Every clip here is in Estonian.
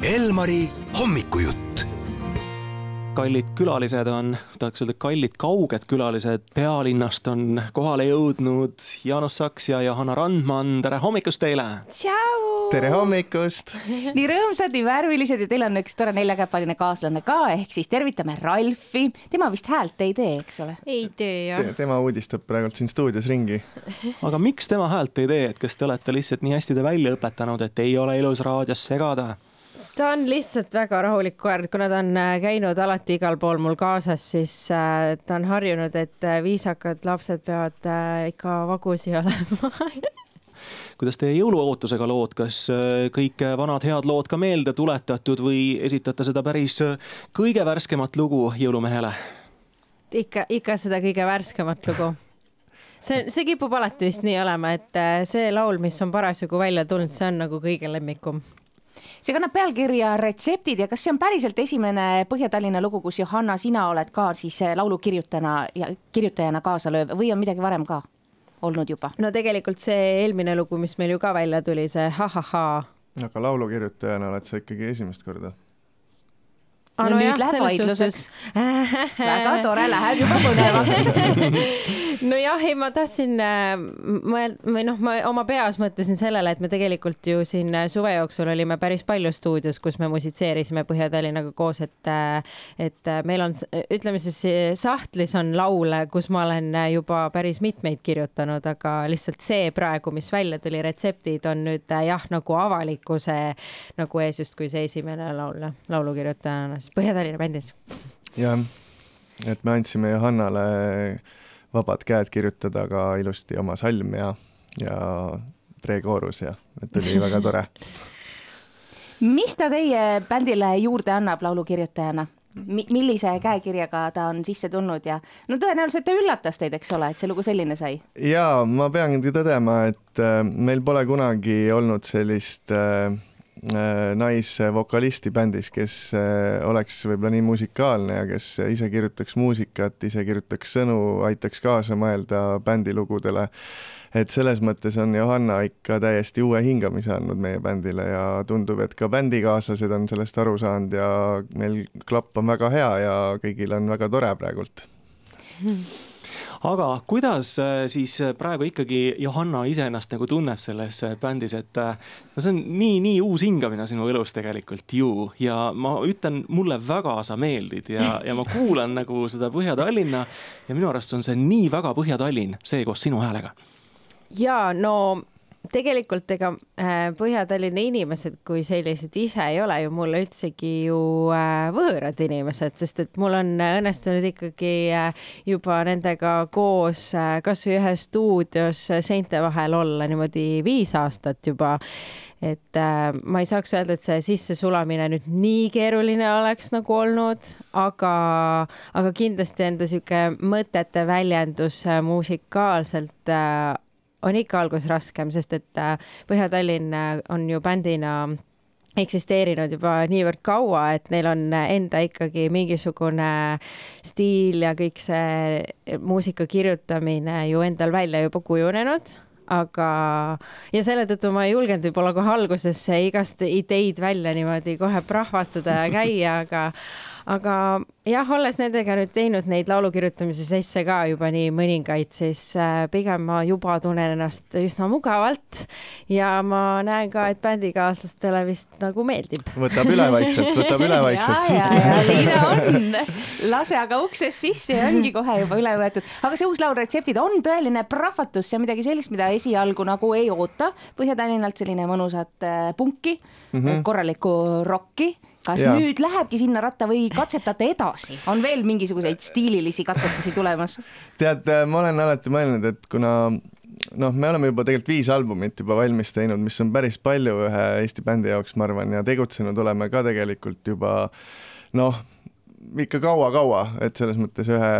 Elmari hommikujutt kallid külalised on, tahaks öelda kallid kauged külalised, pealinnast on kohale jõudnud Jaanus Saks ja Johanna Randman, tere hommikust teile! tšau! tere hommikust! nii rõõmsad, nii värvilised ja teil on üks tore neljakäpaline kaaslane ka, ehk siis tervitame Ralfi. tema vist häält ei tee, eks ole? ei tee jah Te,. tema uudistab praegult siin stuudios ringi. aga miks tema häält ei tee, et kas te olete lihtsalt nii hästi ta välja õpetanud, et ei ole ilus raadios segada? Ta on lihtsalt väga rahulik koer, kuna ta on äh, käinud alati igal pool mul kaasas, siis äh, ta on harjunud, et äh, viisakad lapsed peavad ikka vagusi olema. Kuidas teie jõuluootusega lood, kas kõik vanad head lood ka meelde tuletatud või esitate seda päris kõige värskemat lugu jõulumehele? ikka, ikka seda kõige värskemat lugu. See, see kipub alati vist nii olema, et see laul, mis on parasjagu välja tulnud, see on nagu kõige lemmikum see kannab pealkirja Retseptid ja kas see on päriselt esimene Põhja-Tallinna lugu, kus Johanna, sina oled ka siis eh, laulu kirjutajana ja kirjutajana kaasa lööv või on midagi varem ka olnud juba? no tegelikult see eelmine lugu, mis meil ju ka välja tuli, see ha-ha-ha. aga laulukirjutajana oled sa ikkagi esimest korda no, no nüüd läheb vaidluseks. väga tore, läheb juba põnevaks nojah, ei, ma tahtsin äh, mõel- või noh, ma oma peas mõtlesin sellele, et me tegelikult ju siin äh, suve jooksul olime päris palju stuudios, kus me musitseerisime Põhja-Tallinnaga koos, et äh, et meil on, ütleme siis sahtlis on laule, kus ma olen juba päris mitmeid kirjutanud, aga lihtsalt see praegu, mis välja tuli, retseptid on nüüd jah, nagu avalikkuse nagu ees justkui see esimene laul, laulukirjutajana siis Põhja-Tallinna bändis. jah, et me andsime Johannale vabad käed kirjutada ka ilusti oma salm ja, ja prekoorus ja et oli väga tore mis ta teie bändile juurde annab laulukirjutajana? Mi-, millise käekirjaga ta on sisse tulnud ja no tõenäoliselt ta üllatas teid, eks ole, et see lugu selline sai? jaa, ma peangi tõdema, et äh, meil pole kunagi olnud sellist Äh, naisvokalisti bändis, kes äh, oleks võib-olla nii musikaalne ja kes ise kirjutaks muusikat, ise kirjutaks sõnu, aitaks kaasa mõelda bändilugudele. et selles mõttes on Johanna ikka täiesti uue hingamise andnud meie bändile ja tundub, et ka bändikaaslased on sellest aru saanud ja meil klapp on väga hea ja kõigil on väga tore praegult aga kuidas äh, siis äh, praegu ikkagi Johanna ise ennast nagu tunneb selles äh, bändis, et no see on nii, nii uus hingamine sinu elus tegelikult ju ja ma ütlen, mulle väga sa meeldid ja, ja ma kuulan nagu seda Põhja-Tallinna ja minu arust on see nii väga Põhja-Tallinn, see koos sinu häälega. ja no tegelikult ega äh, Põhja-Tallinna inimesed kui sellised ise ei ole ju mulle üldsegi ju äh, võõrad inimesed, sest et mul on õnnestunud ikkagi äh, juba nendega koos kasvõi ühes stuudios seinte vahel olla niimoodi viis aastat juba. Et äh, ma ei saaks öelda, et see sissesulamine nüüd nii keeruline oleks nagu olnud, aga, aga kindlasti enda sihuke mõtete väljendus äh, musikaalselt äh, on ikka alguses raskem, sest et äh, Põhja-Tallinn äh, on ju bändina eksisteerinud juba niivõrd kaua, et neil on enda ikkagi mingisugune stiil ja kõik see muusika kirjutamine ju endal välja juba kujunenud aga, ja selle tõttu ma ei julgenud võib-olla kohe alguses igast ideid välja niimoodi kohe prahvatada ja käia, aga, aga jah, olles nendega nüüd teinud neid laulu kirjutamise sesse ka juba nii mõningaid, siis äh, pigem ma juba tunnen ennast üsna mugavalt ja ma näen ka, et bändikaaslastele vist nagu meeldib. võtab üle vaikselt, võtab üle vaikselt. ja, ja, ja nii ta on. lase aga uksest sisse ja ongi kohe juba üle võetud. aga see uus laul Retseptid on tõeline prahvatus, see on midagi sellist, mida esialgu nagu ei oota. Põhja-Tallinnalt selline mõnusat äh, punki mm, -hmm. korralikku rokki kas ja. nüüd lähebki sinna ratta või katsetate edasi, on veel mingisuguseid stiililisi katsetusi tulemas? tead, ma olen alati mõelnud, et kuna noh, me oleme juba tegelikult viis albumit juba valmis teinud, mis on päris palju ühe Eesti bändi jaoks, ma arvan, ja tegutsenud oleme ka tegelikult juba noh, ikka kaua-kaua, et selles mõttes ühe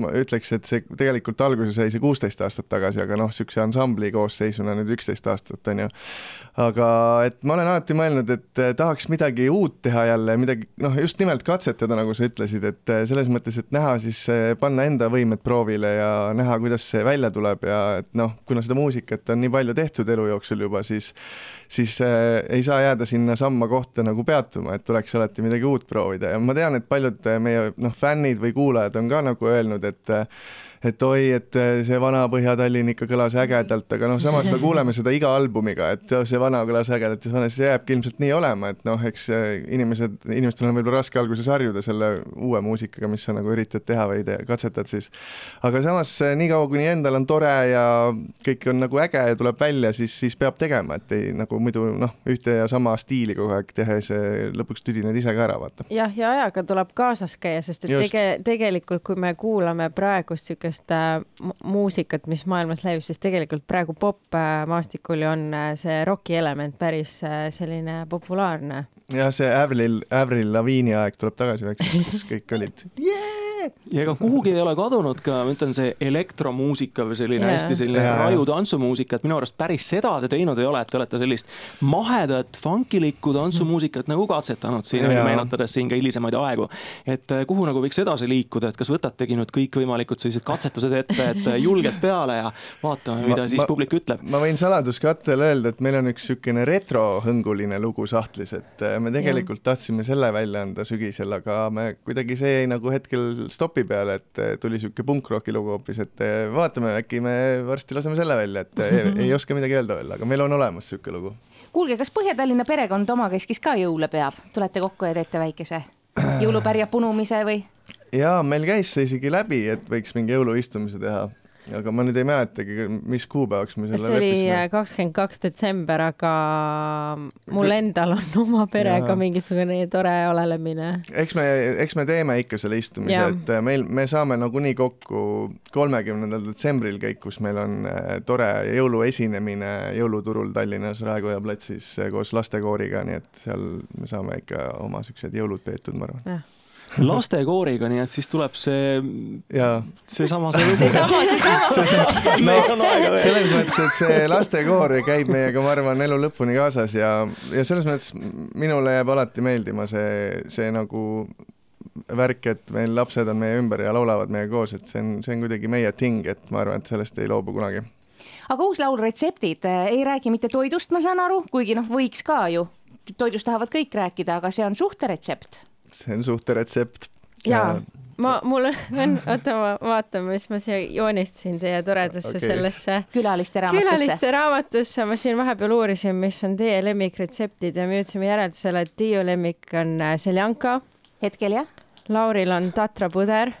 ma ütleks, et see tegelikult alguse sai see kuusteist aastat tagasi, aga noh, niisuguse ansambli koosseisuna nüüd üksteist aastat, on ju. aga et ma olen alati mõelnud, et eh, tahaks midagi uut teha jälle, midagi noh, just nimelt katsetada, nagu sa ütlesid, et eh, selles mõttes, et näha siis, eh, panna enda võimed proovile ja näha, kuidas see välja tuleb ja et noh, kuna seda muusikat on nii palju tehtud elu jooksul juba, siis siis äh, ei saa jääda sinnasamma kohta nagu peatuma, et tuleks alati midagi uut proovida ja ma tean, et paljud meie noh, fännid või kuulajad on ka nagu öelnud, et et oi, et eh, see vana Põhja-Tallinn ikka kõlas ägedalt, aga noh, samas me kuuleme seda iga albumiga, et see vana kõlas ägedalt ja see jääbki ilmselt nii olema, et noh, eks eh, inimesed, inimestel on võib-olla raske alguses harjuda selle uue muusikaga, mis sa nagu üritad teha või te, katsetad siis. aga samas eh, niikaua, kuni endal on tore ja kõik on nagu äge ja tuleb välja, siis, siis peab tegema, et ei nagu muidu noh, ühte ja sama stiili kogu aeg tehes lõpuks tüdined ise ka ära, vaata. jah, ja ajaga tuleb kaasas käia, sest et Just. tege, tegelikult, kui me kuulame praegust siukest niisugust äh, muusikat, mis maailmas levib, siis tegelikult praegu popmaastikul ju on äh, see roki element päris äh, selline populaarne. jah, see Avril, Avril Lavine'i aeg tuleb tagasi vaikselt, kus kõik olid yeah! Ja ega kuhugi ei ole kadunud ka, ma ütlen, see elektromuusika või selline yeah. hästi selline yeah. raju tantsumuusika, et minu arust päris seda te teinud ei ole, et te olete sellist mahedat funkilikku tantsumuusikat nagu katsetanud siin yeah., meenutades siin ka hilisemaid aegu. et eh, kuhu nagu võiks edasi liikuda, et kas võtategi nüüd kõikvõimalikud sellised katsetused ette, et eh, julged peale ja vaatame, mida ma, siis ma, publik ütleb. ma võin saladuskattel öelda, et meil on üks niisugune retrohõnguline lugu sahtlis, et eh, me tegelikult yeah. tahtsime selle välja anda sügisel, aga me kuidagi see jäi nagu hetkel stopi peale, et eh, tuli sihuke punkroki lugu hoopis, et eh, vaatame, äkki me varsti laseme selle välja, et ei, eh, ei oska midagi öelda veel, aga meil on olemas sihuke lugu. kuulge, kas Põhja-Tallinna perekond omakeskis ka jõule peab, tulete kokku ja teete väikese jõulupärja punumise või? jaa, meil käis see isegi läbi, et võiks mingi jõuluistumise teha aga ma nüüd ei mäletagi, mis kuupäevaks me selle see oli äh, kakskümmend kaks detsember, aga mul endal on oma perega ja. mingisugune tore olelemine. eks me, eks me teeme ikka selle istumise, et äh, meil, me saame nagunii kokku kolmekümnendal detsembril kõik, kus meil on äh, tore jõuluesinemine jõuluturul Tallinnas Raekoja platsis koos lastekooriga, nii et seal me saame ikka oma siuksed jõulud peetud, ma arvan lastekooriga, nii et siis tuleb see, seesama seesama, seesama. no selles mõttes, et see lastekoor käib meiega, ma arvan, elu lõpuni kaasas ja, ja selles mõttes minule jääb alati meeldima see, see nagu värk, et meil lapsed on meie ümber ja laulavad meiega koos, et see on, see on kuidagi meie ting, et ma arvan, et sellest ei loobu kunagi. aga uus laul Retseptid ei räägi mitte toidust, ma saan aru, kuigi noh, võiks ka ju, toidust tahavad kõik rääkida, aga see on suhteretsept see on suhteretsept. jaa, ma, mul on, oota, ma vaatan, mis ma siia joonistasin teie toredasse okay. sellesse külaliste raamatusse. külaliste raamatusse, ma siin vahepeal uurisin, mis on teie lemmikretseptid ja me jõudsime järeldusele, et Tiiu lemmik on äh, seljanka. hetkel jah. Lauril on tatrapuder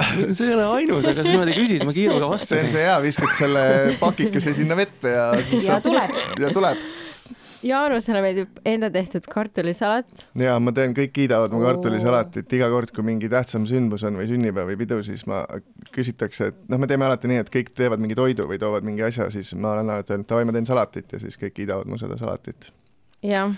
see ei ole ainus, aga sa niimoodi küsid, ma kiiruga vastasin. see on see hea, viskad selle pakikese sinna vette ja. ja tuleb. ja tuleb Jaanusele meeldib enda tehtud kartulisalat. ja ma teen, kõik kiidavad mu kartulisalatit iga kord, kui mingi tähtsam sündmus on või sünnipäev või pidu, siis ma küsitakse, et noh, me teeme alati nii, et kõik teevad mingi toidu või toovad mingi asja, siis ma olen alati öelnud, davai, ma teen salatit ja siis kõik kiidavad mu seda salatit. jah,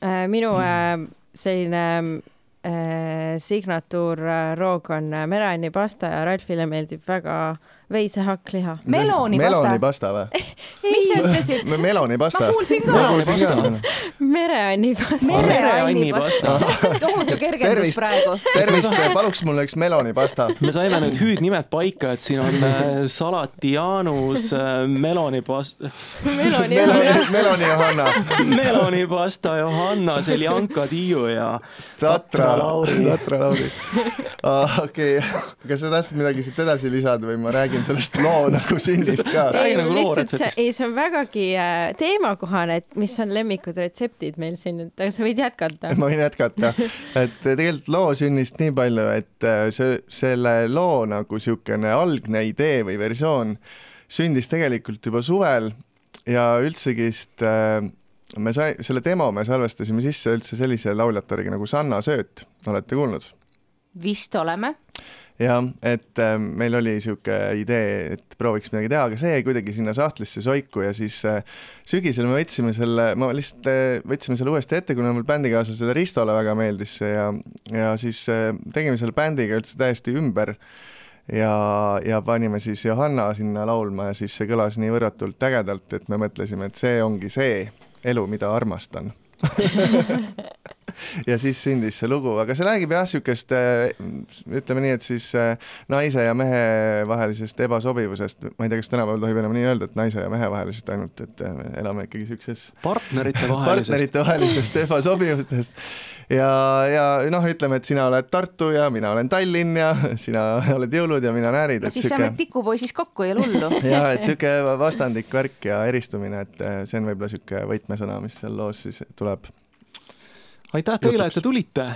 äh, minu äh, selline äh, signatuurroog on merani pasta ja Ralfile meeldib väga veisehakk-liha. meloni pasta. meloni pasta või? mis sa ütlesid? meloni pasta. ma kuulsin ka. mereanni pasta. mereanni pasta. tohutu kergendus praegu. tervist, paluks mulle üks meloni pasta. me saime nüüd hüüdnimed paika, et siin on äh, salati Jaanus, äh, meloni pasta. meloni meloni Johanna. meloni pasta Johanna, Seljanka Tiiu ja Tatra Lauri. Tatra Lauri. okei, kas sa tahtsid midagi siit edasi lisada või ma räägin sellest loo nagu sünnist ka? ei, nagu lihtsalt see, ei, see on vägagi äh, teemakohane, et mis on lemmikud retseptid meil siin, et sa võid jätkata. ma võin jätkata, et tegelikult loo sünnist nii palju, et äh, see, selle loo nagu niisugune algne idee või versioon sündis tegelikult juba suvel ja üldsegist äh, me sai, selle demo me salvestasime sisse üldse sellise lauljatariga nagu Sanna Sööt, olete kuulnud? vist oleme jah, et äh, meil oli niisugune idee, et prooviks midagi teha, aga see jäi kuidagi sinna sahtlisse soiku ja siis äh, sügisel me võtsime selle, ma lihtsalt äh, võtsime selle uuesti ette, kuna mul bändikaaslasele Ristole väga meeldis see ja, ja siis äh, tegime selle bändiga üldse täiesti ümber ja, ja panime siis Johanna sinna laulma ja siis see kõlas nii võrratult ägedalt, et me mõtlesime, et see ongi see elu, mida armastan ja siis sündis see lugu, aga see räägib jah, niisugust ütleme nii, et siis äh, naise ja mehe vahelisest ebasobivusest, ma ei tea, kas tänapäeval tohib enam nii öelda, et naise ja mehe vahelisest ainult, et äh, me elame ikkagi niisuguses partnerite vahelisest. Partnerite vahelisest ebasobivustest. Ja, ja noh, ütleme, et sina oled Tartu ja mina olen Tallinn ja sina oled jõulud ja mina näärid. no siis süke... saame tikupoisis kokku ja lullu. Ja et sihuke vastandlik värk ja eristumine, et äh, see on võib-olla sihuke võtmesõna, mis seal loos siis tuleb aitäh teile, et te tulite.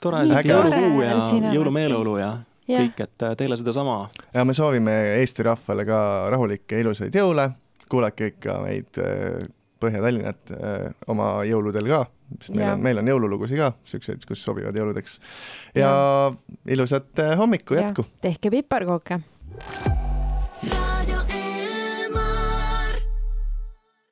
tore jõulukuu ja jõulumeeleolu ja ja. kõik, et äh, teile sedasama. ja me soovime Eesti rahvale ka rahulikke ilusaid jõule, kuulake ikka meid äh, Põhja-Tallinnat äh, oma jõuludel ka, sest meil on, meil on jõululugusid ka, siukseid, kus sobivad jõuludeks. ja, ja ilusat hommikut jätku. tehke piparkooke